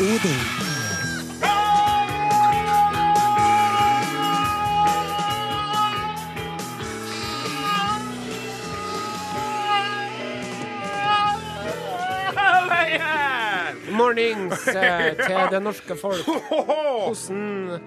Odin. Mornings eh, til det norske folk. Hvordan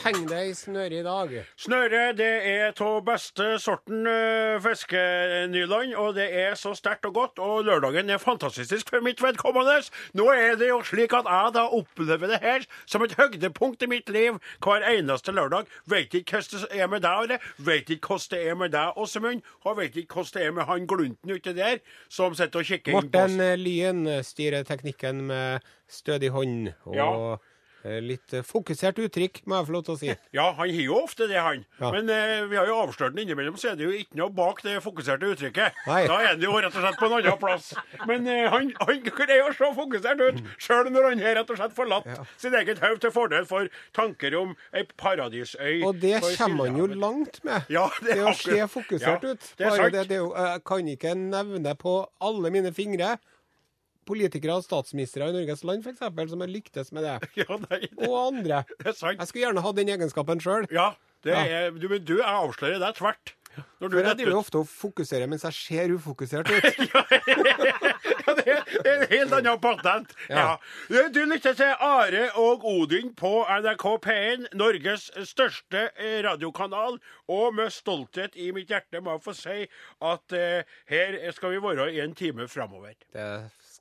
henger det i snøret i dag? Snøre det er av beste sorten uh, fiskenylon, og det er så sterkt og godt. Og lørdagen er fantastisk for mitt vedkommende. Nå er det jo slik at jeg da opplever det her som et høydepunkt i mitt liv hver eneste lørdag. Vet ikke hvordan det er med deg, Are. Vet ikke hvordan det er med deg, Åsemund. Og vet ikke hvordan det er med han glunten ute der som sitter og kikker inn på oss. Morten Lyen styrer teknikken med stødig hånd og Ja. Eh, litt eh, fokusert uttrykk, må jeg få lov til å si. Ja, han har jo ofte det, han. Ja. Men eh, vi har jo avslørt den innimellom, så er det jo ikke noe bak det fokuserte uttrykket. Nei. Da er det jo rett og slett på en annen plass. Men eh, han, han greier å se fokusert ut, sjøl når han har rett og slett forlatt sitt eget hode til fordel for tanker om ei paradisøy. Og det kommer han jo langt med. Ja, det er å se fokusert Ja, ut. det er sant. det, det er jeg kan ikke nevne på alle mine fingre politikere og statsministre i Norges land, f.eks., som har lyktes med det. Ja, nei, det, Og andre. det er sant. Jeg skulle gjerne hatt den egenskapen sjøl. Ja, det Ja. er, du, men du, jeg avslører deg tvert. Når du For jeg driver ofte og fokuserer mens jeg ser ufokusert ut. Ja, det er en helt annen patent. Ja. Ja. Du lytter til Are og Odin på NRK P1, Norges største eh, radiokanal. Og med stolthet i mitt hjerte må jeg få si at eh, her skal vi være i en time framover. Det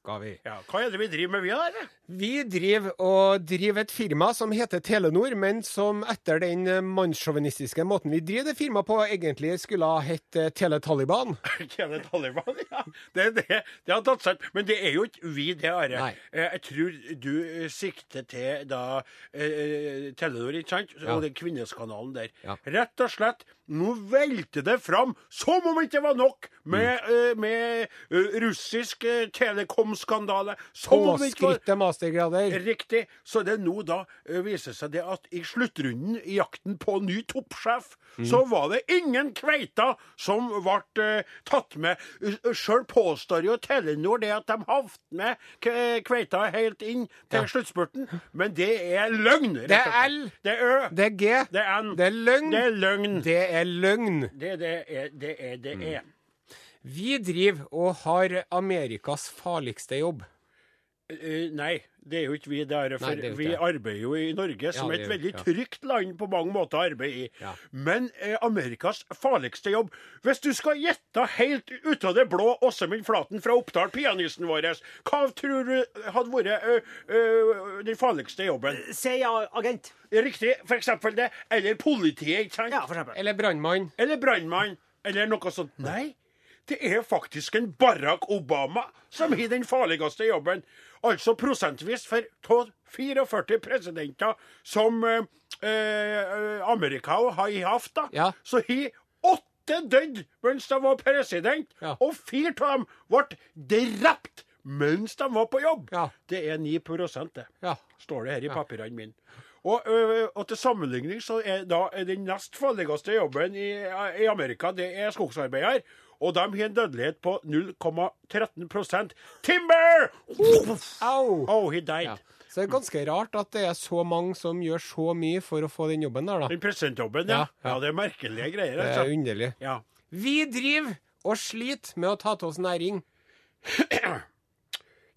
skal vi. Ja. Hva er det vi driver med, vi da? Vi driver og driver et firma som heter Telenor, men som etter den mannssjåvinistiske måten vi driver det firmaet på, egentlig skulle ha hett Teletaliban. Teletaliban. Ja. Det, det, det har tatt seg. Men det er jo ikke vi, det, Are. Eh, Jeg tror du eh, sikter til da eh, Telenor, ikke sant? Ja. Og den kvinneskanalen der. Ja. Rett og slett, nå velter det fram som om ikke var nok med, Mm. uh, med eh, russisk uh, telekomskandale. Påskrytte mastergrader. Riktig. Så det nå da viser seg det at i sluttrunden i jakten på ny toppsjef, Mm. så var det ingen kveita som ble tatt med. Sjøl påstår jo Telenor det at de havnet med kveita helt inn til Ja. sluttspurten, men det er løgn. Det er. L. Det er Ø. Det er G. Det er N. Det er løgn. Det er løgn. Det er løgn. Det, det er det er. Det Mm. er. Vi driver og har Amerikas farligste jobb. Eh, nei, det er jo ikke vi. Det er, for Nei, det er vi det. arbeider jo i Norge som ja, et er et veldig ja. trygt land på mange måter å arbeide i. Ja. Men eh, Amerikas farligste jobb Hvis du skal gjette helt ut av det blå Åsemund Flaten fra Oppdal, pianisten vår, hva tror du hadde vært ø, ø, den farligste jobben? CIA-agent. Riktig, for eksempel det. Eller politiet, ikke sant? Ja, for eksempel. Eller brannmann. Eller brannmann. Eller noe sånt. Nei, det er faktisk en Barack Obama som har den farligste jobben. Altså prosentvis for av 44 presidenter som eh, eh, Amerika har hatt, da, Ja. så har åtte dødd mens de var president, Ja. og fire av dem ble drept mens de var på jobb. Ja. Det er 9 det Ja. står det her i papirene mine. Og, ø, og til sammenligning så er da den nest farligste jobben i, i Amerika, det er skogsarbeider. Og de har en dødelighet på 0,13% Timber! Au! Oh, he died. Ja. Så det er ganske rart at det er så mange som gjør så mye for å få den jobben der, da. Den presidentjobben, ja. Ja, ja. ja. det er merkelige greier. Altså. Det er Altså. underlig. Ja. Vi driver og sliter med å ta til oss næring.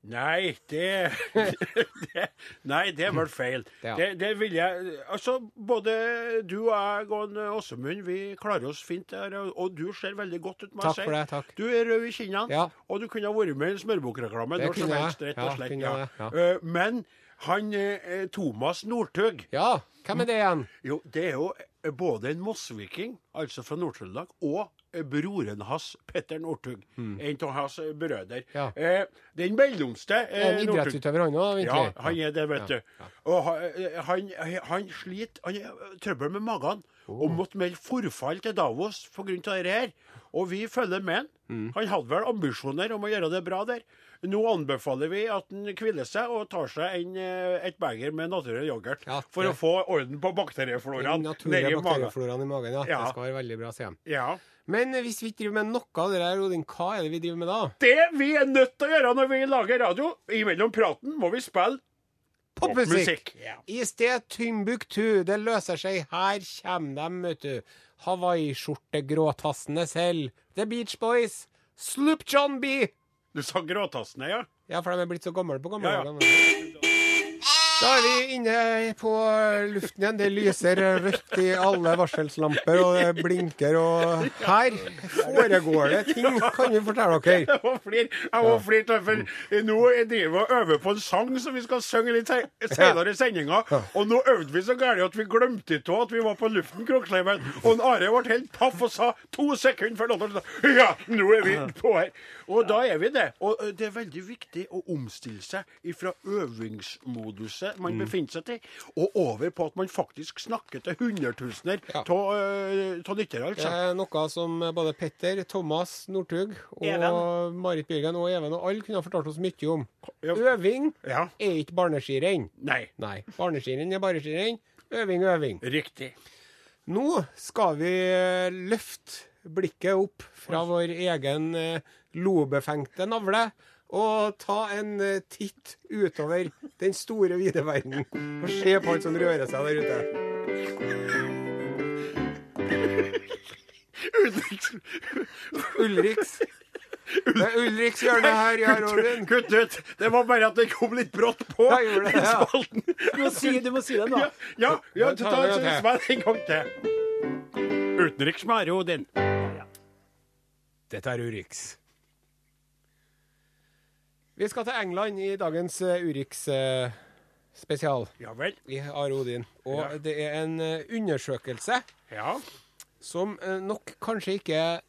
Nei, det, det Nei, det ble feil. Ja. Det, det vil jeg Altså, både du og jeg og Åsemund, vi klarer oss fint der. Og, du ser veldig godt ut, må jeg Takk for det, takk. Du er rød i kinnene, Ja. og du kunne ha vært med i en smørbukreklame Det når som kunne jeg. helst, rett og slett. Ja. ja. Eh, Men han eh, Thomas Northug Ja, hvem er det igjen? Jo, det er jo eh, både en mossviking, altså fra Nord-Trøndelag, og broren hans, Petter Northug. En av hans brødre. Ja. Eh, den mellomste eh, En idrettsutøver, han òg, ja, han er det, vet Ja, du. Og eh, han, han sliter Han har trøbbel med magen og måtte melde forfall til Davos pga. dette her. Og vi følger med han. Mm. Han hadde vel ambisjoner om å gjøre det bra der. Nå anbefaler vi at han hviler seg og tar seg en, eh, et beger med naturlig yoghurt Ja, for å få orden på bakteriefloraen nedi magen. i magen, ja. Ja. Det skal være veldig bra, sier de. Ja. Men hvis vi ikke driver med noe av det der, Odin, hva er det vi driver med da? Det vi er nødt til å gjøre når vi lager radio, imellom praten, må vi spille Popmusikk! Ja. I sted Timbuktu, det løser seg. Her kommer de, vet du. Hawaiiskjorte, gråtassende selv. The Beach Boys. Sloop John B. Du sa gråtassene, ja? Ja, for de er blitt så gamle på gamle Ja, ja. Da er vi inne på luften igjen. Det lyser rødt i alle varselslamper, og det blinker, og her foregår det ting, kan vi fortelle dere. Jeg må flire, for nå driver vi og øver på en sang som vi skal synge litt senere i sendinga. Og nå øvde vi så gærent at vi glemte av at vi var på luften, Kroksleiven. Og Are ble helt paff og sa to sekunder før låta Ja, nå er vi på her. Og da er vi det. Og det er veldig viktig å omstille seg fra øvingsmoduset man befinner seg til, og over på at man faktisk snakker til hundretusener Ja. av lyttere, Det altså. er noe som både Petter, Thomas Northug og Even. Marit Bjørgen og Even og alle kunne ha fortalt oss mye om. Ja. Øving Ja. er ikke barneskirenn. Nei. Nei. Barneskirenn er barneskirenn. Øving øving. Riktig. Nå skal vi eh, løfte blikket opp fra vår egen eh, lobefengte navle og ta en eh, titt utover den store, vide verden. Og se på alt som rører seg der ute. Ulriks. Det er Ulriks hjørne her, ja, Robin. Kutt ut! Det var bare at det kom litt brått på. Gjorde det, ja. Du må si, du må si det da. Ja, ja, ja ta, en gang til. Utenriks med Odin. Dette er Urix. Vi skal til England i dagens uh, Urix eh, spesial. Ja vel. i Are Odin. Og Ja. det er en eh, undersøkelse Ja. som eh, nok kanskje ikke er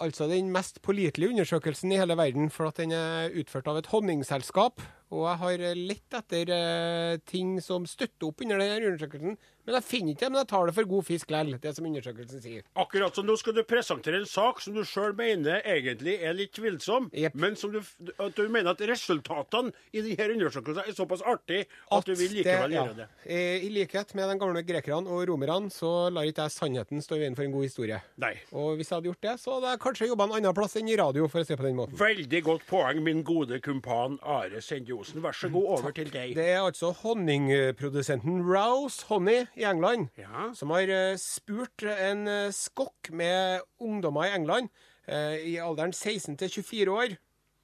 altså den mest pålitelige undersøkelsen i hele verden, for at den er utført av et honningselskap. Og jeg har eh, lett etter eh, ting som støtter opp under denne undersøkelsen, men jeg finner ikke det. Men jeg tar det for god fisk lell, det som undersøkelsen sier. Akkurat som nå skal du presentere en sak som du sjøl mener egentlig er litt tvilsom, yep. men som du, at du mener at resultatene i denne undersøkelsen er såpass artig at, du vil likevel ja, gjøre det. eh, I likhet med de gamle grekerne og romerne, så lar ikke jeg sannheten stå i veien for en god historie. Nei. Og hvis jeg hadde gjort det, så hadde jeg kanskje jobba en annen plass enn i radio, for å se på den måten. Veldig godt poeng, min gode kumpan Are Sende Osen. Vær så god, over til deg. Det er altså honningprodusenten Rouse Honey i England Ja. som har eh, spurt en eh, skokk med ungdommer i England eh, i alderen 16 til 24 år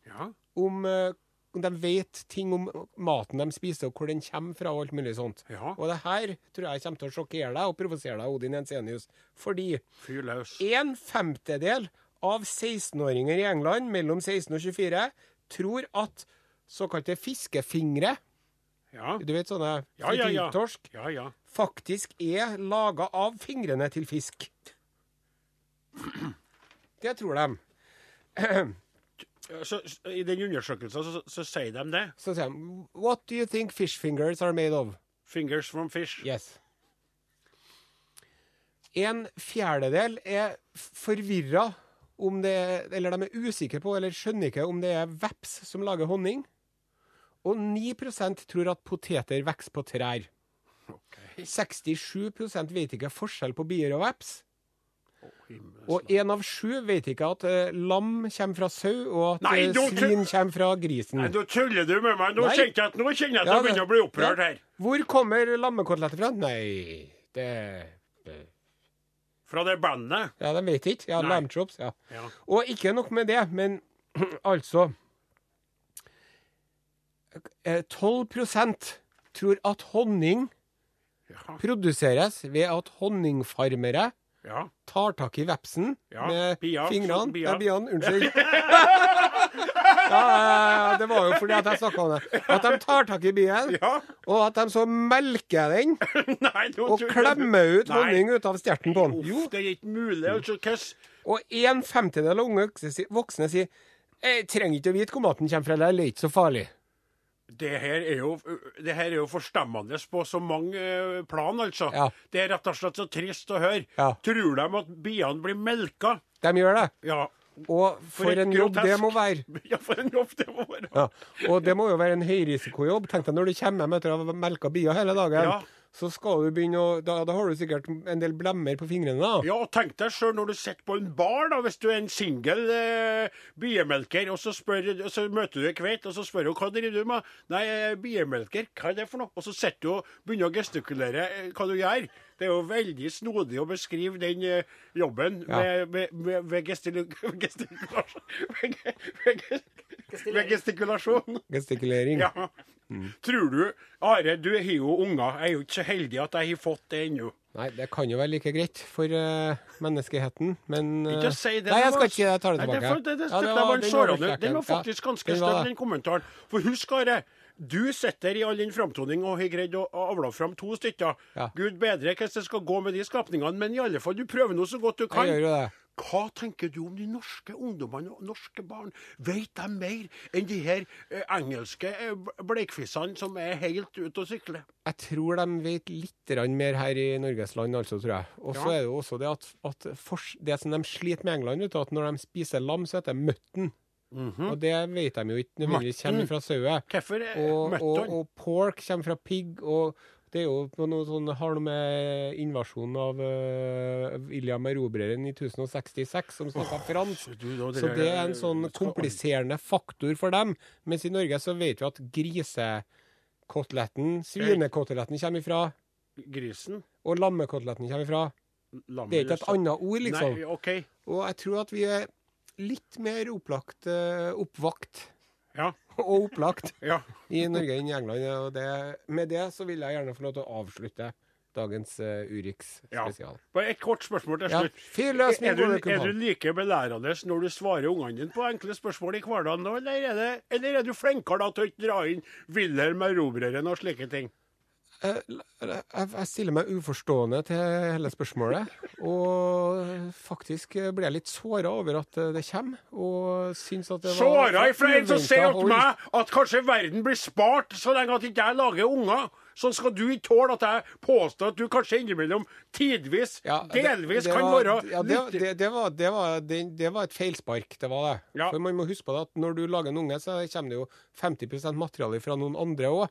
Ja. om, eh, de vet ting om maten de spiser, og hvor den kommer fra, og alt mulig sånt. Ja. Og det her tror jeg kommer til å sjokkere deg og provosere deg, Odin Ensenius, fordi en femtedel av 16-åringer i England mellom 16 og 24 tror at såkalte fiskefingre Ja. du vet sånne Ja, ja, ja. frityrtorsk Ja, ja. faktisk er laga av fingrene til fisk. Det tror de. Så, så, I den undersøkelsen så, så sier de det. Så sier de What do you think fish fingers are made of? Fingers from fish. Yes. En fjerdedel er forvirra om det Eller de er usikre på, eller skjønner ikke om det er veps som lager honning. Og 9% tror at poteter vokser på trær. Okay. 67% vet ikke forskjell på bier og veps. Og én av sju vet ikke at uh, lam kommer fra sau, og at Nei, eh, svin kommer fra grisen. Nei, Nå tuller du med meg. Nå Nei. kjenner jeg at nå kjenner jeg at Ja, jeg begynner å bli opprørt her. Hvor kommer lammekoteletter fra? Nei, det, det Fra det bandet. Ja, de vet ikke. Ja, Nei. Ja. Ja. Og ikke nok med det, men altså 12% tror at honning Ja. produseres ved at honningfarmere ja. tar tak i vepsen Ja, med bia, fingrene. bia. bian, biene. Unnskyld. ja, det var jo fordi at jeg snakka om det. At de tar tak i bien, og at de så melker den Nei, og klemmer ut Nei. honning ut av stjerten på den. Jo, det er ikke mulig. Altså, og en femtedel av unge voksne sier jeg trenger ikke å vite hvor maten kommer fra, det er ikke så farlig. Det her er jo, det her er jo forstemmende på så mange eh, plan, altså. Ja. Det er rett og slett så trist å høre. Ja. Tror de at biene blir melka? De gjør det. Ja. Og for, for en jobb det må være. Ja, for en jobb det må være. Ja. Og det må jo være en høyrisikojobb. Tenk deg når du kommer hjem etter å ha melka bier hele dagen. Ja. Så skal du begynne å da, da har du sikkert en del blemmer på fingrene. da. Ja, og tenk deg sjøl når du sitter på en bar, da, hvis du er en singel eh, biemelker, og så, spør, og så møter du ei kveit, og så spør hun hva driver du med. Nei, er biemelker. Hva er det for noe? Og så sitter du og begynner å gestikulere eh, hva du gjør. Det er jo veldig snodig å beskrive den eh, jobben Ja. med, med, med, ved gestil- gestikulasjon. Ved gestikulasjon. Gestikulering. Ja. Tror du Are, du har jo unger. Jeg er jo ikke så heldig at jeg har fått det ennå. Nei, det kan jo være like greit for uh, menneskeheten, men uh, Ikke si det. Nei, jeg skal ikke jeg tar det tilbake. Nei, det, det, Ja, det, det var den var. Den var faktisk ganske ja, støtt, den kommentaren. For husk, Are. Du sitter i all din framtoning og har greid å avle fram to stykker. Ja. Gud bedre hvordan det skal gå med de skapningene, men i alle fall, du prøver nå så godt du kan. Jeg gjør jo det. Hva tenker du om de norske ungdommene og norske barn? Vet de mer enn de her eh, engelske blekfissene bleikfissene som er helt ute å sykle? Jeg tror de vet litt mer her i Norges land, altså, tror jeg. Og så Ja. er det jo også det at, at for, det som de sliter med England, vet du, at når de spiser lam, så heter det mutton. Mhm. Og det vet de jo ikke nødvendigvis kommer fra sauer. Er Og, og, og pork kommer fra pigg, og det er jo på noe sånn, har noe med invasjonen av uh, William Erobreren i 1066, som snakka fransk. Du, da, Så det er en sånn kompliserende faktor for dem. Mens i Norge så vet vi at grisekoteletten, svinekoteletten kommer ifra, Grisen? og lammekoteletten kommer ifra. Lammet, Det er ikke et annet ord, liksom. Nei, OK. Og jeg tror at vi er litt mer opplagt, uh, oppvakt Ja. og opplagt ja. i Norge enn i England. Og det, med det så vil jeg gjerne få lov til å avslutte dagens uh, Urix Ja. Bare et kort spørsmål til Ja, slutt. fyr løs, min er, du, er du like belærende når du svarer ungene dine på enkle spørsmål i hverdagen, nå, eller er, eller er du flinkere da til å dra inn Wilhelm Erobreren og slike ting? Eh, Jeg, stiller meg uforstående til hele spørsmålet. Og faktisk blir jeg litt såra over at eh, det kommer. Og syns at det var Såra ifra en som sier til meg at kanskje verden blir spart så lenge at ikke jeg lager unger. Sånn skal du ikke tåle at jeg påstår at du kanskje innimellom tidvis, Ja, det- delvis, det kan var- være ja, det, det, det, var, det, var, det, det var et feilspark, det var det. Ja. For man må huske på det at når du lager en unge, så kommer det jo 50% materiale fra noen andre òg.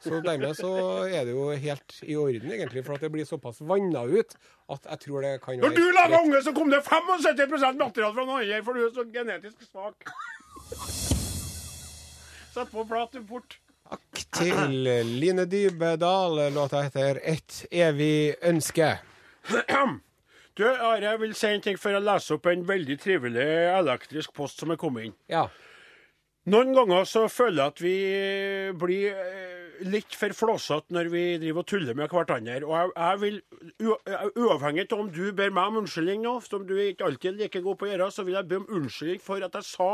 Så dermed så er det jo helt i orden, egentlig, for at det blir såpass vanna ut at jeg tror det kan være Når du laga unge, så kom det 75 materiale fra noen andre, for du er så genetisk svak. Sett på plat, fort. Takk til Line Dybedal. Låta heter 'Et evig ønske'. Du, Are, jeg vil si en ting før jeg leser opp en veldig trivelig elektrisk post som er kommet inn. Ja. Noen ganger så føler jeg at vi blir eh, litt for flåsete når vi driver og tuller med hverandre. Og jeg, jeg vil, uavhengig av om du ber meg om unnskyldning nå, som du ikke alltid er like god på å gjøre, så vil jeg be om unnskyldning for at jeg sa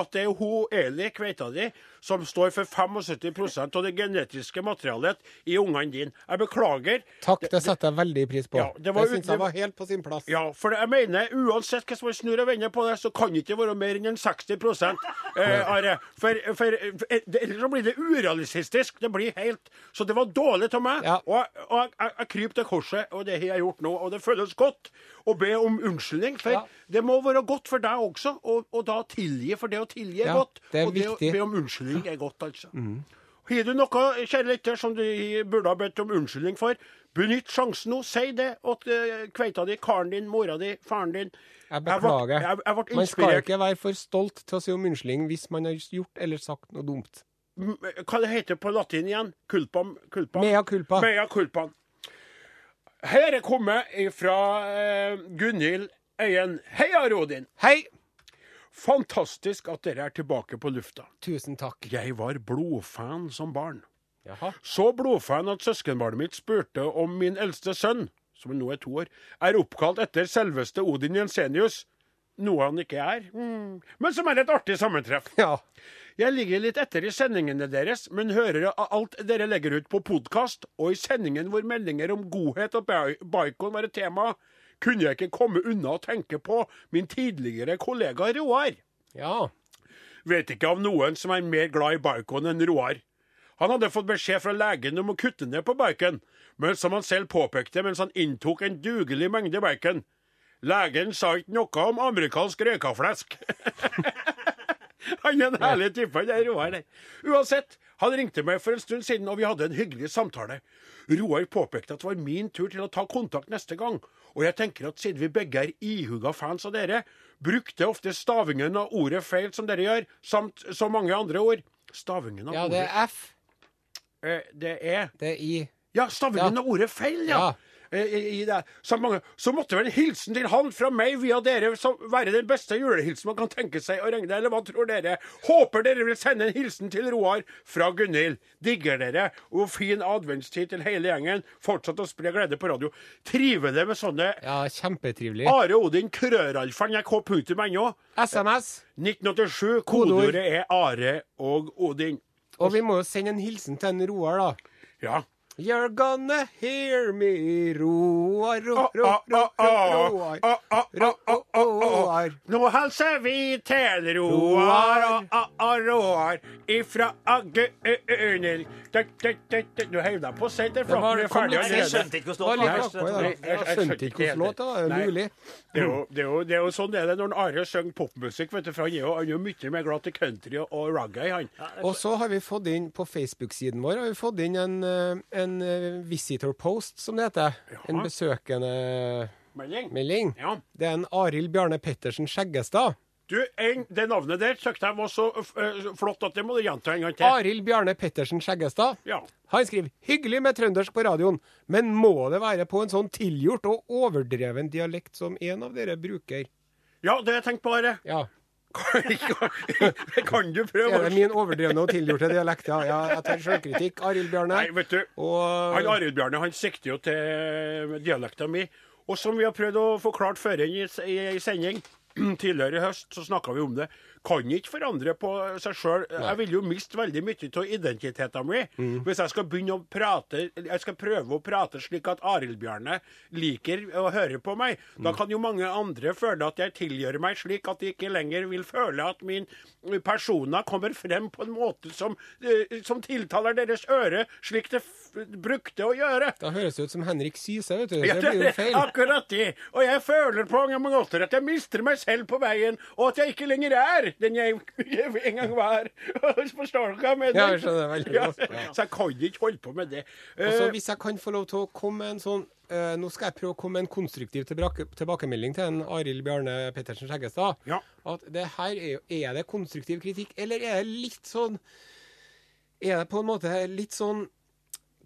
at det er hun Eli, kveita di, som står for 75% av det genetiske materialet i ungene dine. Jeg beklager. Takk, det setter jeg veldig pris på. Ja, det var- det syns jeg var helt på sin plass. Ja, for jeg mener, uansett hvordan man snur og vender på det, så kan det ikke være mer enn 60 eh, Are. For, for, ellers så blir det urealistisk. Det blir helt Så det var dårlig av meg. Ja. Og, og jeg, jeg, jeg kryper til korset, og det har jeg gjort nå. Og det føles godt å be om unnskyldning. For Ja. det må være godt for deg også, og, og da tilgi. For det å tilgi er Ja, godt. det er og det å be om unnskyldning er godt, altså. Har du noe, kjære lytter, som du burde ha bedt om unnskyldning for? Benytt sjansen nå. Si det til uh, kveita di, karen din, mora di, faren din. Jeg beklager. Jeg, jeg ble Man skal ikke være for stolt til å si om unnskyldning hvis man har gjort eller sagt noe dumt. Hva det heter på latin igjen? Kulpa culpam? Mea culpa. Mea culpa. Her er kommet fra uh, Gunhild Øyen. Heia, Rodin! Hei! Fantastisk at dere er tilbake på lufta. Tusen takk. Jeg var blodfan som barn. Jaha. Så blodfan at søskenbarnet mitt spurte om min eldste sønn, som nå er to år, er oppkalt etter selveste Odin Jensenius. Noe han ikke er, mm. men som er et artig sammentreff. Ja. Jeg ligger litt etter i sendingene deres, men hører alt dere legger ut på podkast, og i sendingen hvor meldinger om godhet og baikon var et tema, kunne jeg ikke komme unna å tenke på min tidligere kollega Roar. Ja. Vet ikke av noen som er mer glad i bacon enn Roar. Han hadde fått beskjed fra legen om å kutte ned på bacon, men som han selv påpekte mens han inntok en dugelig mengde bacon. Legen sa ikke noe om amerikansk røykaflesk. han er en herlig type, han der Roar der. Uansett, han ringte meg for en stund siden, og vi hadde en hyggelig samtale. Roar påpekte at det var min tur til å ta kontakt neste gang. Og jeg tenker at siden vi begge er ihuga fans av dere, brukte ofte stavingen av ordet feil som dere gjør, samt så mange andre ord. Stavingen av Ja, det er F. eh, Det er Det er I. Ja, stavingen av ordet feil, ja. Ja. Eh, I, det. Så, mange, så måtte vel en hilsen til han fra meg via dere som være den beste julehilsen man kan tenke seg å regne, eller hva tror dere? Håper dere vil sende en hilsen til Roar fra Gunhild. Digger dere, og fin adventstid til hele gjengen. Fortsett å spre glede på radio. Triver det med sånne Ja, kjempetrivelig. Are Odin, krøralfa, nrk.no. SMS. 1987. Kodeordet er Are og Odin. Og vi må jo sende en hilsen til en Roar, da. Ja. You're gonna hear me, Roar, roar, ro, Ah, ro, ah, ro, ah, Roar. ah, ah, Ro, ah, ah, ah, ah. Roar. Nå hilser vi til Roar og ah, ah, Roar ifra Gunhild. Du heiv deg på er litt Jeg skjønte ikke hvordan låta det var. Mulig. Det er, jo, er er sånn det er når Are synger popmusikk, vet du, for han er jo, er mye mer glad til country og, og reggae, han. Og så har vi fått inn på Facebook-siden vår har vi fått inn en, eh, en eh, visitor post, som det heter. En besøkende Melding. melding. Ja. Det er en Arild Bjarne Pettersen Skjeggestad. Du, en, det navnet der syntes jeg var så uh, flott at det må du gjenta en gang til. Arild Bjarne Pettersen Skjeggestad. Ja. Han skriver 'hyggelig med trøndersk på radioen', men må det være på en sånn tilgjort og overdreven dialekt som en av dere bruker? ja, det har jeg tenkt på, Are. Ja. Kan du Er prøve det min overdrevne og tilgjorte dialekt? Ja, ja jeg tar sjølkritikk. Arild Bjarne. Nei, vet du. Og Han Arild Bjarne han sikter jo til dialekta mi. Og som vi har prøvd å forklare før i, i, i sending tidligere i høst, så snakka vi om det. Kan ikke forandre på seg sjøl. Jeg vil jo miste veldig mye av identiteten min Mm. hvis jeg skal begynne å prate Jeg skal prøve å prate slik at Arild Bjarne liker å høre på meg. Da kan jo mange andre føle at jeg tilgjør meg slik at de ikke lenger vil føle at min persona kommer frem på en måte som, eh, som tiltaler deres øre, slik det brukte å gjøre. Da høres det ut som Henrik Syse, vet du. Ja, Det blir jo feil. akkurat det. Og jeg føler på mange måter at jeg mister meg selv på veien, og at jeg ikke lenger er den jeg en gang var. Forstår du hva jeg mener? Ja, jeg skjønner veldig godt. Ja. Så jeg kan ikke holde på med det. Også, Eh, hvis jeg kan få lov til å komme med en sånn uh, Nå skal jeg prøve å komme med en konstruktiv tilbake, tilbakemelding til en Arild Bjarne Pettersen Skjeggestad. Ja. At det her er jo Er det konstruktiv kritikk, eller er det litt sånn Er det på en måte litt sånn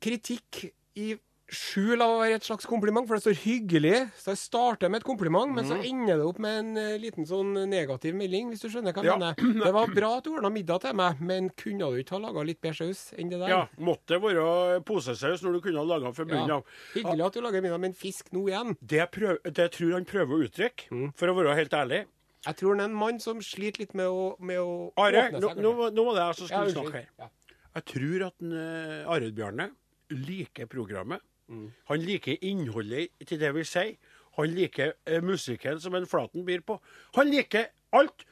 kritikk i skjul av å være et slags kompliment, for det står hyggelig. Så jeg starter med et kompliment, men så ender det opp med en uh, liten sånn negativ melding, hvis du skjønner hva jeg Ja. mener. Det var bra at du ordna middag til meg, men kunne du ikke ha laga litt bedre saus enn det der? ja, måtte være posesaus når du kunne ha laga fra bunnen Ja. Hyggelig at du lager middag, men fisk nå igjen. Det, prøv, det tror han prøver å uttrykke, Mm. for å være helt ærlig. Jeg tror han er en mann som sliter litt med å, med å Are, åpne seg. nå, nå var det jeg som skulle snakke her. Jeg tror at uh, Arild Bjarne liker programmet. Mm. Han liker innholdet til det vi sier. Han liker eh, musikken som en Flaten byr på. Han liker alt.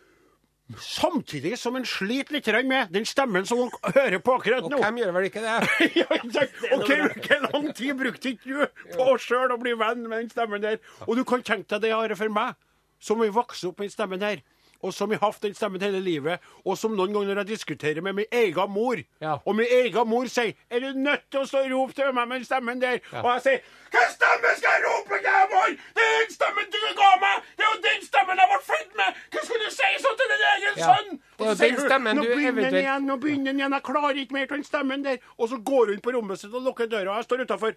Samtidig som han sliter litt med den stemmen som han hører på akkurat Og hvem gjør vel ikke det? ja, ikke hvor lang tid brukte ikke du på sjøl å bli venn med den stemmen der? Og du kan tenke deg det, Are, for meg, som vi vokser opp med den stemmen der, og som har hatt den stemmen hele livet, og som noen ganger når jeg diskuterer med min egen mor, Ja. og min egen mor sier 'Er du nødt til å stå og rope til meg med den stemmen der?' Og jeg sier 'Hva stemme skal jeg rope til, mor? Det er den stemmen du ga meg! Det er jo den stemmen jeg ble født med! Hva skulle du si sånn til din egen Ja. sønn?' Og så sier hun, nå begynner den igjen, nå begynner den igjen, jeg klarer ikke mer av den stemmen der. Og så går hun på rommet sitt og lukker døra, og jeg står utafor.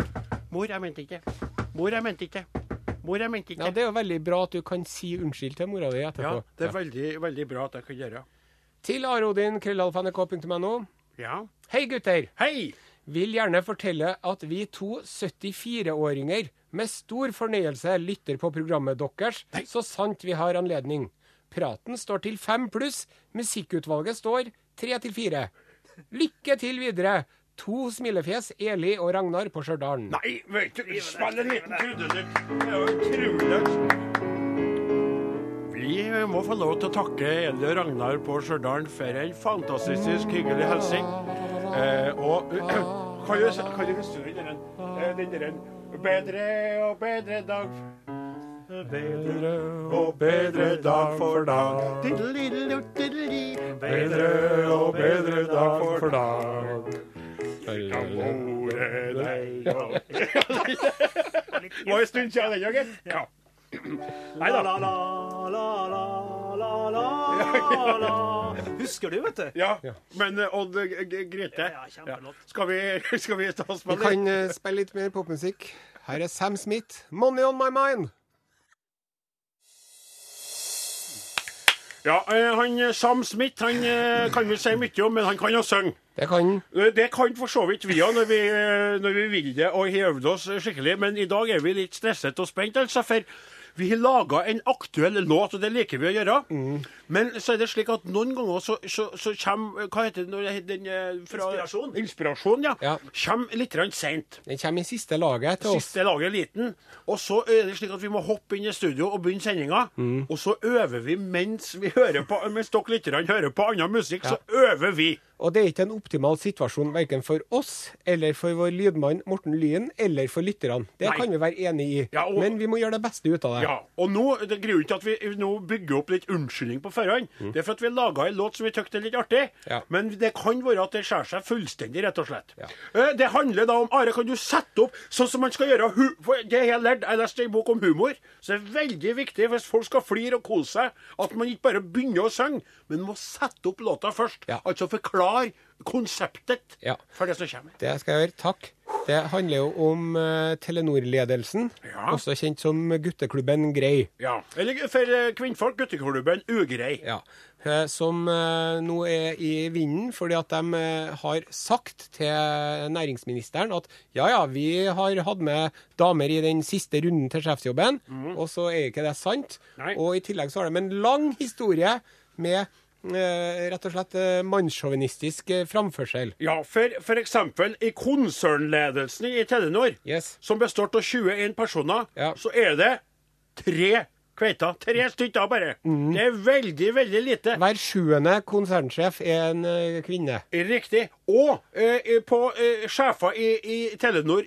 Mor, jeg mente ikke. Mor, jeg mente ikke. Mor, jeg mente ikke. Ja, Det er jo veldig bra at du kan si unnskyld til mora di etterpå. Ja, det er veldig, veldig bra at jeg kan gjøre. Til arodin, krøllalfa.nrk.no. Ja. Hei, gutter. Hei! Vil gjerne fortelle at vi to 74-åringer med stor fornøyelse lytter på programmet deres, så sant vi har anledning. Praten står til fem pluss, musikkutvalget står tre til fire. Lykke til videre. To smilefjes, Eli og Ragnar på Stjørdal. Nei, vet du, spill en liten trudelutt. Det er jo utrolig. Vi må få lov til å takke Eli og Ragnar på Stjørdal for en fantastisk hyggelig hilsen. Eh, og kan du, kan du huske den eh, den der Bedre og bedre dag bedre og bedre dag for dag. Bedre og bedre dag for dag. Det var en stund siden den gangen. Ja. Nei da. La, la, la, la, la, la, la. Husker du, vet du? Ja, men eh, Odd Grete, skal vi, skal vi ta og Vi kan eh, spille litt mer popmusikk. Her er Sam Smith, 'Money On My Mind'. Ja, eh, han eh, Sam Smith han eh, kan vi si mye om, men han kan jo synge. Det kan Det kan for så vidt vi òg, når, vi, når vi vil det og har øvd oss skikkelig. Men i dag er vi litt stresset og spent, altså. For vi har laga en aktuell låt, og det liker vi å gjøre. Men så er det slik at noen ganger så, så, så kommer Hva heter det når det den eh, fra, Inspirasjon. Inspirasjon, ja. Ja. Kommer litt grann seint. Den kommer i siste laget til oss. Siste laget er liten. Og så er det slik at vi må hoppe inn i studio og begynne sendinga. Og så øver vi mens vi hører på Mens dere lytterne hører på annen musikk, så øver vi. Og det er ikke en optimal situasjon verken for oss, eller for vår lydmann Morten Lyen, eller for lytterne. Det Nei. kan vi være enig i. Ja, og- Men vi må gjøre det beste ut av det. Ja, og nå, det Grunnen til at vi nå bygger opp litt unnskyldning på forhånd, det er for at vi laga en låt som vi syntes er litt artig. Ja. Men det kan være at det skjærer seg fullstendig, rett og slett. Ja. Eh, Det handler da om Are, kan du sette opp sånn som man skal gjøre for Det har jeg lært. Jeg leste en bok om humor. Så det er veldig viktig hvis folk skal flire og kose seg, at man ikke bare begynner å synge, men må sette opp låta først. Altså forklare konseptet Ja. for det som kommer. Det skal jeg gjøre. Takk. Det handler jo om uh, Telenor-ledelsen, Ja. også kjent som gutteklubben Grei. Ja. Eller for uh, kvinnfolk, gutteklubben Ugrei. Ja. Uh, Som nå er i vinden fordi at de har sagt til næringsministeren at ja ja, vi har hatt med damer i den siste runden til sjefsjobben, og så er ikke det sant. Nei. Og i tillegg så har de en lang historie med rett og slett eh, mannssjåvinistisk eh, framførsel. Ja, for, f.eks. i konsernledelsen i Telenor, Yes. som består av 21 personer, Ja. så er det tre kveiter. Tre stykker bare. Mm. Det er veldig, veldig lite. Hver sjuende konsernsjef er en eh, kvinne. Riktig. Og eh, på eh, sjefer i, i Telenor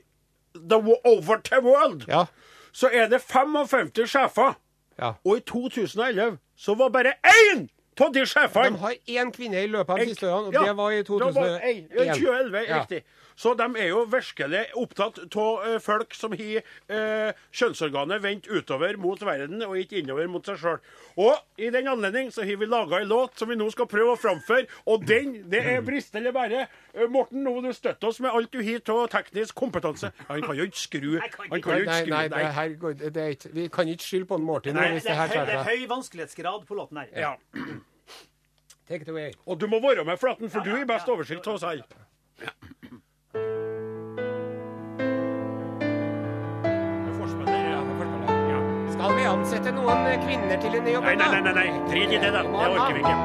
the, over the world, Ja. så er det 55 sjefer. ja. Og i 2011 så var bare én av de sjefene De har én kvinne i løpet av de siste årene, og Ja, det var i det var en- 2011, Ja. riktig. Så de er jo virkelig opptatt av folk som har eh, kjønnsorganet vendt utover mot verden, og ikke innover mot seg sjøl. Og i den anledning så har vi laga en låt som vi nå skal prøve å framføre, og den, det er brist eller bære. Eh, Morten, nå må du støtte oss med alt du har av teknisk kompetanse. Han kan jo ikke skru. Han kan jo ikke Nei, skru. nei, det her går, det er ikke, vi kan ikke skylde på en Martin Nei, hvis Det det er, her det er høy vanskelighetsgrad på låten her. Ja. Take it away. Og du må være med, Flaten, for du har best oversikt av oss alle. Ansette noen kvinner til en Nei, jobben? nei, nei, nei, nei. drit i det, da. Det orker vi ikke.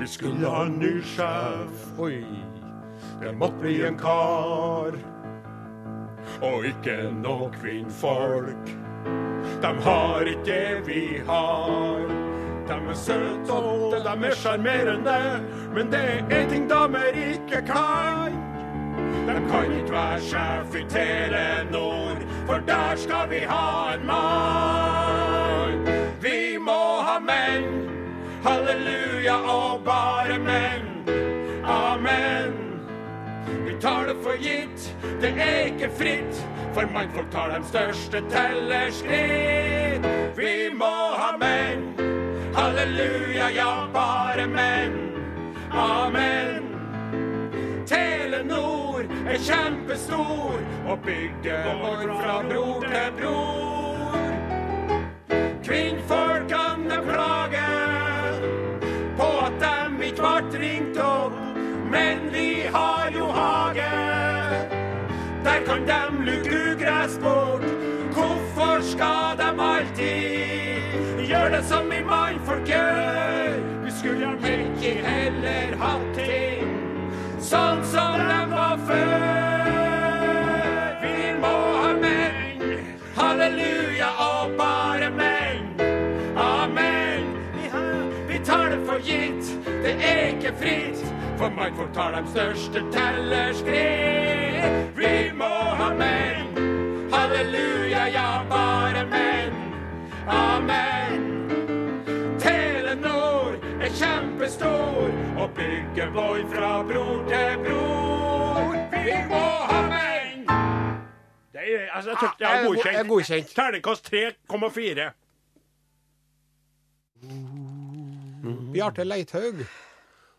Vi skulle ha en ny sjef. Oi. Det måtte bli en kar. Og ikke noe kvinnfolk. De har ikke det vi har. De er søte og de er sjarmerende, men det er ting damer ikke kan. De kan ikke være sjef i Telenor, der skal vi ha en mann. Vi må ha menn, halleluja og bare menn. Amen. Vi tar det for gitt, det er ikke fritt, for mannfolk tar de største tellerskritt. Vi må ha menn, halleluja, ja, bare menn. Amen. Telenor er kjempestor og bygger vår fra bror til bror. Kvinnfolkene klager på at dem ikke ble ringt opp, men vi har jo hage. Der kan dem luke ugress bort. Hvorfor skal dem alltid gjøre det som vi mannfolk gjør? Vi skulle ikke heller hatt sånn som den var før. Vi må ha menn, halleluja og bare menn. Amen. Vi, tar det for gitt, det er ikke fritt. For mannfolk tar de største tellerskritt. Vi må ha menn, Halleluja, ja, bare menn. Amen. Telenor er kjempestor og Voi fra bror til bror. Vi må ha menn! Det er, altså, jeg, tror, jeg Jeg er er jeg er godkjent. godkjent. Terningkast 3,4. Bjarte Leithaug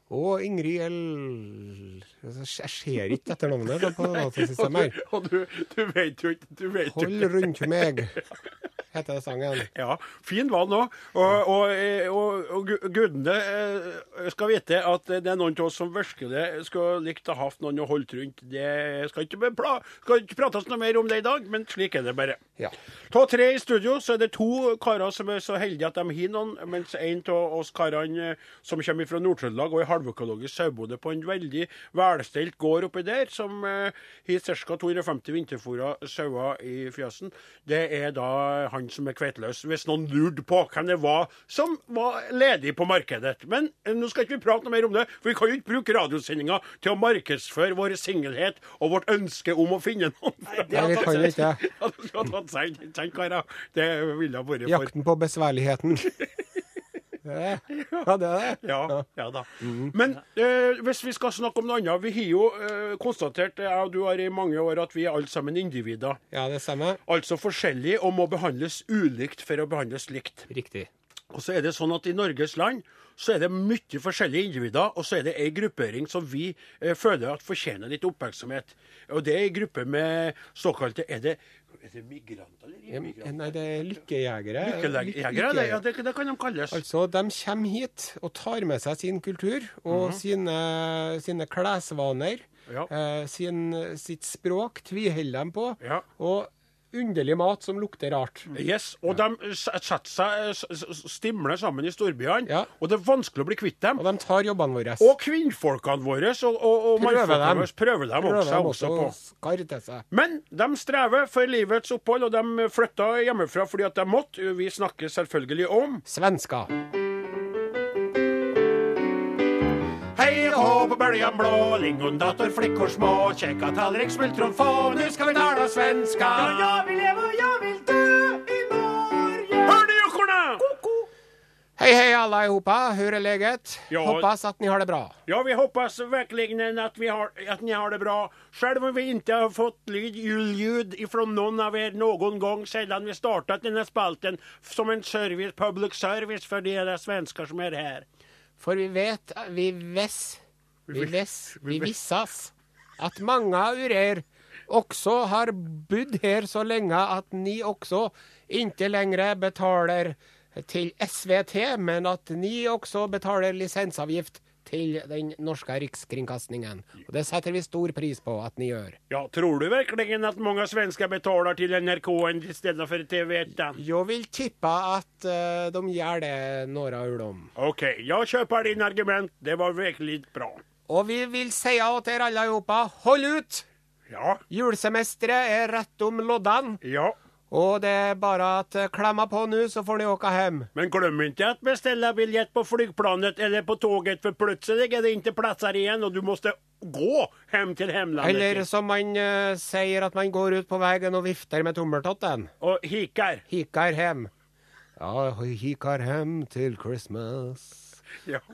og Ingrid L... Jeg ser ikke etter navnet på datasystemet. Og du, du vet jo ikke du vet Hold rundt meg, heter sangen. Ja, fin var den òg. Og, og, og, og gudene eh, skal vite at det er noen av oss som virkelig skulle likt å ha noen å holde rundt. Det skal ikke, skal ikke prates noe mer om det i dag, men slik er det bare. Ja. Ta tre i studio, så er det to karer som er så heldige at de har noen, mens en av oss karene eh, som kommer fra Nord-Trøndelag og er halvøkologisk sauebonde på en veldig velstelt gård oppi der, som har ca. 250 vinterfôra sauer i fjøsen, det er da han som er kveiteløs. Hvis noen lurte på hvem det var som var ledig på markedet. Men eh, nå skal ikke vi prate noe mer om det, for vi kan jo ikke bruke radiosendinga til å markedsføre vår singelhet og vårt ønske om å finne noen. Nei, det, kan vi ikke. Ja, det tatt seg, ikke sant, karer? Det ville vært for Jakten på besværligheten. Ja, det er det. Ja, ja da. Men eh, hvis vi skal snakke om noe annet Vi har jo eh, konstatert, jeg og du har i mange år, at vi er alle sammen individer. Ja, det stemmer. Altså forskjellige og må behandles ulikt for å behandles likt. Riktig. Og så er det sånn at i Norges land så er det mye forskjellige individer, og så er det ei gruppering som vi eh, føler at fortjener litt oppmerksomhet. Og det er ei gruppe med såkalte Er det, er det migranter eller immigranter? Nei, det er lykkejegere. Lykkejegere, det, ja, det, det kan de kalles. Altså, de kommer hit og tar med seg sin kultur og sine, sine klesvaner. Ja. Eh, sin, sitt språk tviholder de på. Ja. Og underlig mat som lukter rart. Yes, og de setter seg, stimler sammen i storbyene, Ja. og det er vanskelig å bli kvitt dem. Og de tar jobbene våre. Og kvinnfolkene våre og, og, og Prøver mannfolkene dem. våre prøver dem Prøver også, dem også på. Men de strever for livets opphold, og de flytta hjemmefra fordi at de måtte. Vi snakker selvfølgelig om Svensker. På bøljan blå, lingondator, flickor små, kjekka tallrik, smultron få, nu skal vi tala svenska. Ja, jag vill leva och jag vill dö i Norge. Hør du, jokkorna! Hei, hei, alla ihopa. Hur är läget? Ja. Hoppas att ni har det bra. Ja, vi hoppas verkligen att, vi har, att ni har det bra. Själv om vi inte har fått lyd, ljud ifrån någon av er någon gång sedan vi startat den här spalten som en service, public service för de svenskar som är här. For vi vet, vi ves, vi ves, vi vissas at mange av urer også har bodd her så lenge at ni også ikke lenger betaler til SVT, men at ni også betaler lisensavgift til den norske rikskringkastingen. Og det setter vi stor pris på at ni gjør. Ja, tror du virkelig at mange svensker betaler til NRK i stedet for TV1? Jeg vil tippe at uh, de gjør det, Nora av dem. jeg kjøper din argument. Det var virkelig bra. Og vi vil si åt dere alle sammen, hold ut! Ja, Julesemesteret er rett om loddene. ja. Og det er bare at eh, klemma på nå, så får dere åka hjem. Men glem ikke at bestille billett på flygplanet eller på toget, for plutselig er det ikke plasser igjen, og du måtte gå hjem til hemlandet. Eller som man uh, sier, at man går ut på veien og vifter med tommeltotten. Og hiker. Hiker hjem. Ja, hiker hjem til Christmas. Ja.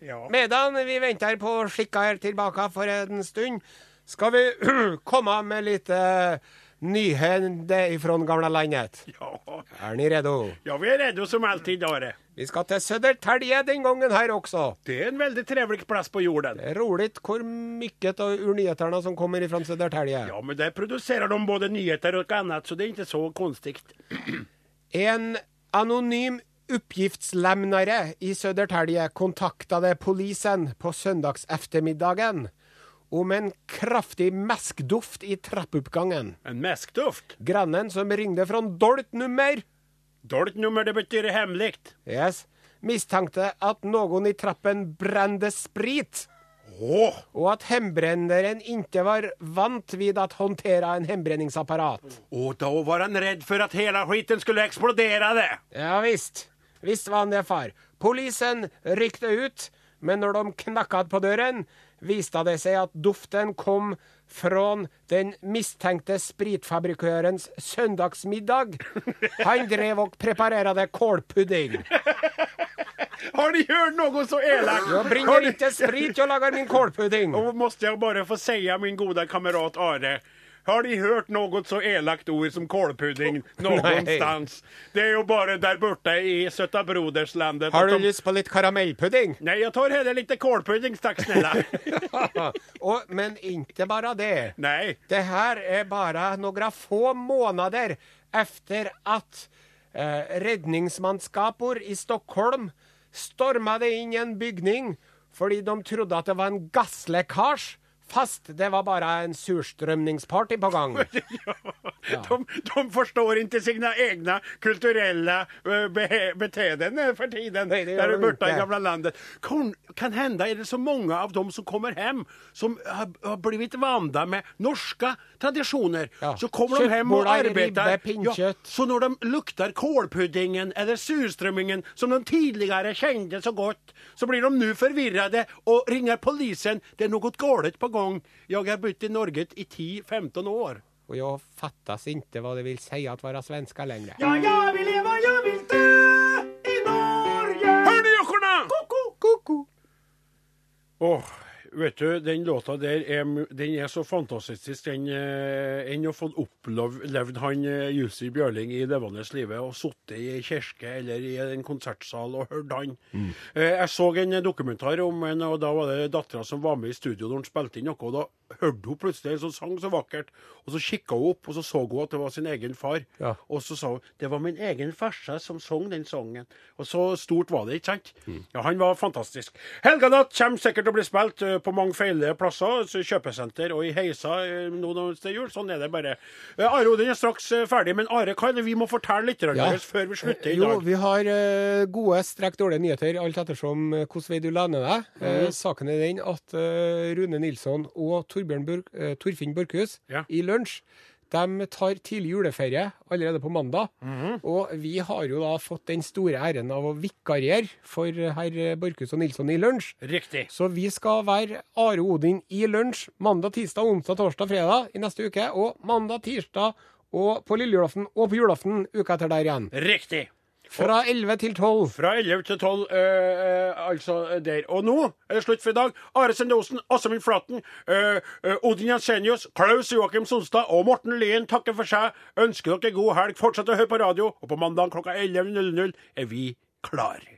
Ja. Medan vi venter på skikkar tilbake for en stund, skal vi komme med litt uh, nyhende fra gamle landet. Ja. Er ni redo? ja, vi er redo som alltid, Are. Vi skal til Södertälje den gangen her også. Det er en veldig trevlig plass på jorden. Det er rolig hvor mye av urnyhetene som kommer fra Södertälje. Ja, men der produserer de både nyheter og annet, så det er ikke så konstigt. En anonym uppgiftslämnare i Södertälje kontaktade polisen på söndags eftermiddagen om en kraftig meskduft i trappuppgangen. En meskduft? Grannen som ringde fra dolt nummer Dolt nummer, det betyr hemmelig. yes, Mistenkte at noen i trappen brente sprit Åh, Og at hembrenneren ikke var vant vid å håndtere en hembrenningsapparat. Og da var han redd for at hele skiten skulle eksplodere. det. Ja visst. Visst var han det, far. Polisen rykte ut, men når de knakket på døren, viste det seg at duften kom fra den mistenkte spritfabrikørens søndagsmiddag. Han drev og preparerte kålpudding. Har de hørt noe så elakt? Jeg bringer ikke sprit jeg lager min kålpudding. Og måste jeg bare få säga min gode kamerat Are. Har de hørt noe så elakt ord som kålpudding någonstans? Det er jo bare der borte i Søtta Broderslandet. Har du de- lyst på litt karamellpudding? Nei, jeg tar heller litt kålpudding, takk snälla. og, men ikke bare det. Nei. Det her er bare noen få måneder efter at eh, redningsmannskaper i Stockholm storma det inn i en bygning fordi de trodde at det var en gasslekkasje, fast det var bare en surstrømningsparty på gang. De, de forstår ikke sine egne kulturelle beteende for tiden. Nei, det der de borte i gamle landet. Kan, kan hende er det så mange av dem som kommer hjem, som har, har blitt vant med norske tradisjoner. Ja. Så kommer de hjem og arbeider. Ja, så når de lukter kålpuddingen eller surstrømmingen, som de tidligere kjente så godt, så blir de nå förvirrade og ringer polisen. Det er noe galt på gång. Jag har bott i Norge i 10-15 år. Og jeg fattas ikke hva det vil si at være svenska lenger. Ja, jeg vil leve, jeg vil dø i Norge. Hør du, jokkorna! Ko-ko. Åh, vet du, den låta der er, den er så fantastisk. Den eh, enn å få opplevd han eh, Jussi Bjørling i levende live og sittet i kirke eller i en konsertsal og hørt han. Mm. jeg så en dokumentar om en, og da var det dattera som var med i studio når han spilte inn noe. og Da hørte hun plutselig en som sang så vakkert, og så kikka hun opp, og så så hun at det var sin egen far. Ja. Og så sa hun det var min egen farse som sang den sangen. Og så stort var det, ikke sant? Ja, han var fantastisk. Helganatt kommer sikkert til å bli spilt eh, på mange feile plasser. Kjøpesenter og i heisa eh, nå er jul. Sånn er det bare. Eh, Are Odin er straks eh, ferdig, men Are, hva er det vi må fortelle litt Ja. før vi slutter i Jo, dag? vi har gode strekk dårlige nyheter, alt ettersom hvilken vei du lener deg. Mm. saken er den at Rune Nilsson og Torbjørn Bur Torfinn Borchhus Ja. i lunsj de tar tidlig juleferie allerede på mandag. Og vi har jo da fått den store æren av å vikariere for herr Borchhus og Nilsson i lunsj. Riktig. Så vi skal være Are Odin i lunsj mandag, tirsdag, onsdag, torsdag, fredag i neste uke. Og mandag, tirsdag og på lille julaften og på julaften uka etter der igjen. Riktig. Fra 11 til 12. Fra 11 til 12, eh, eh, altså der. Og nå er det slutt for i dag. Are Sendosen, Åsemund Flaten, eh, eh, Odin Jensenius, Klaus Joakim Sonstad og Morten Lien takker for seg. Ønsker dere god helg. Fortsett å høre på radio, og på mandag klokka 11.00 er vi klar.